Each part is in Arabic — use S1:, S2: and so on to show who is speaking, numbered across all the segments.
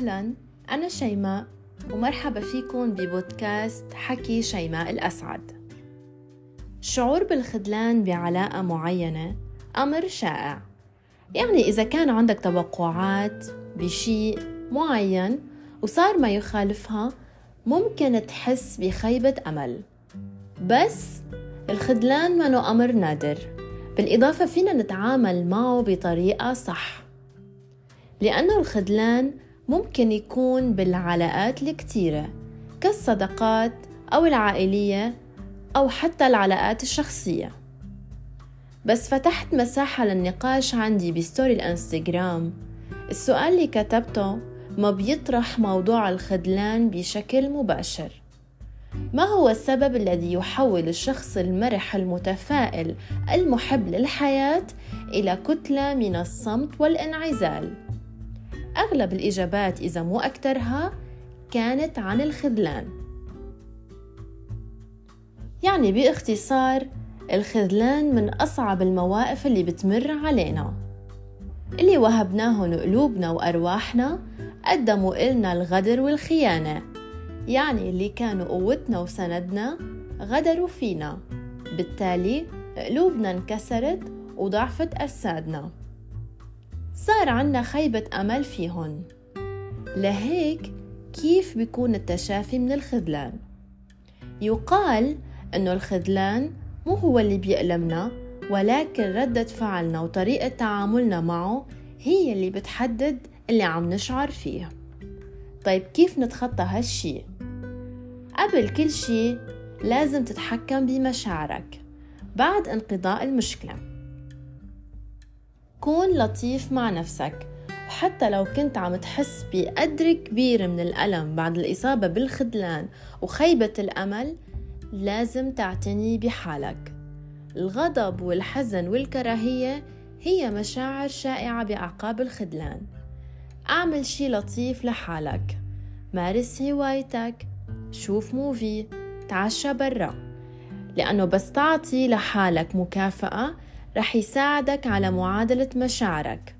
S1: أهلا أنا شيماء ومرحبا فيكم ببودكاست حكي شيماء الأسعد. الشعور بالخذلان بعلاقة معينة أمر شائع. يعني إذا كان عندك توقعات بشيء معين وصار ما يخالفها ممكن تحس بخيبة أمل. بس الخذلان منه أمر نادر. بالإضافة فينا نتعامل معه بطريقة صح. لأنه الخذلان ممكن يكون بالعلاقات الكتيرة كالصداقات أو العائلية أو حتى العلاقات الشخصية. بس فتحت مساحة للنقاش عندي بستوري الإنستغرام. السؤال اللي كتبته ما بيطرح موضوع الخذلان بشكل مباشر. ما هو السبب الذي يحول الشخص المرح المتفائل المحب للحياة إلى كتلة من الصمت والانعزال؟ أغلب الإجابات إذا مو أكثرها كانت عن الخذلان. يعني باختصار الخذلان من أصعب المواقف اللي بتمر علينا. اللي وهبناهن قلوبنا وأرواحنا قدموا إلنا الغدر والخيانة. يعني اللي كانوا قوتنا وسندنا غدروا فينا. بالتالي قلوبنا انكسرت وضعفت أجسادنا. صار عنا خيبة أمل فيهن لهيك كيف بيكون التشافي من الخذلان؟ يقال إنه الخذلان مو هو اللي بيألمنا ولكن ردة فعلنا وطريقة تعاملنا معه هي اللي بتحدد اللي عم نشعر فيه طيب كيف نتخطى هالشي؟ قبل كل شي لازم تتحكم بمشاعرك بعد انقضاء المشكلة كون لطيف مع نفسك وحتى لو كنت عم تحس بقدر كبير من الألم بعد الإصابة بالخذلان وخيبة الأمل لازم تعتني بحالك. الغضب والحزن والكراهية هي مشاعر شائعة بأعقاب الخذلان أعمل شي لطيف لحالك. مارس هوايتك. شوف موفي. تعشى برا. لأنه بس تعطي لحالك مكافأة رح يساعدك على معادلة مشاعرك.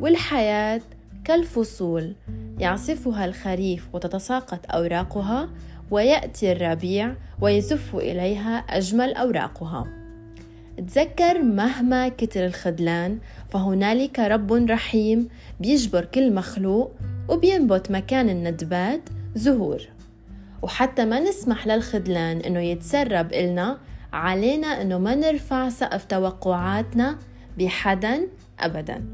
S1: والحياة كالفصول يعصفها الخريف وتتساقط أوراقها ويأتي الربيع ويزف إليها أجمل أوراقها. تذكر مهما كتر الخذلان فهنالك رب رحيم بيجبر كل مخلوق وبينبت مكان الندبات زهور. وحتى ما نسمح للخذلان إنه يتسرب إلنا علينا إنه ما نرفع سقف توقعاتنا بحدا ابدا.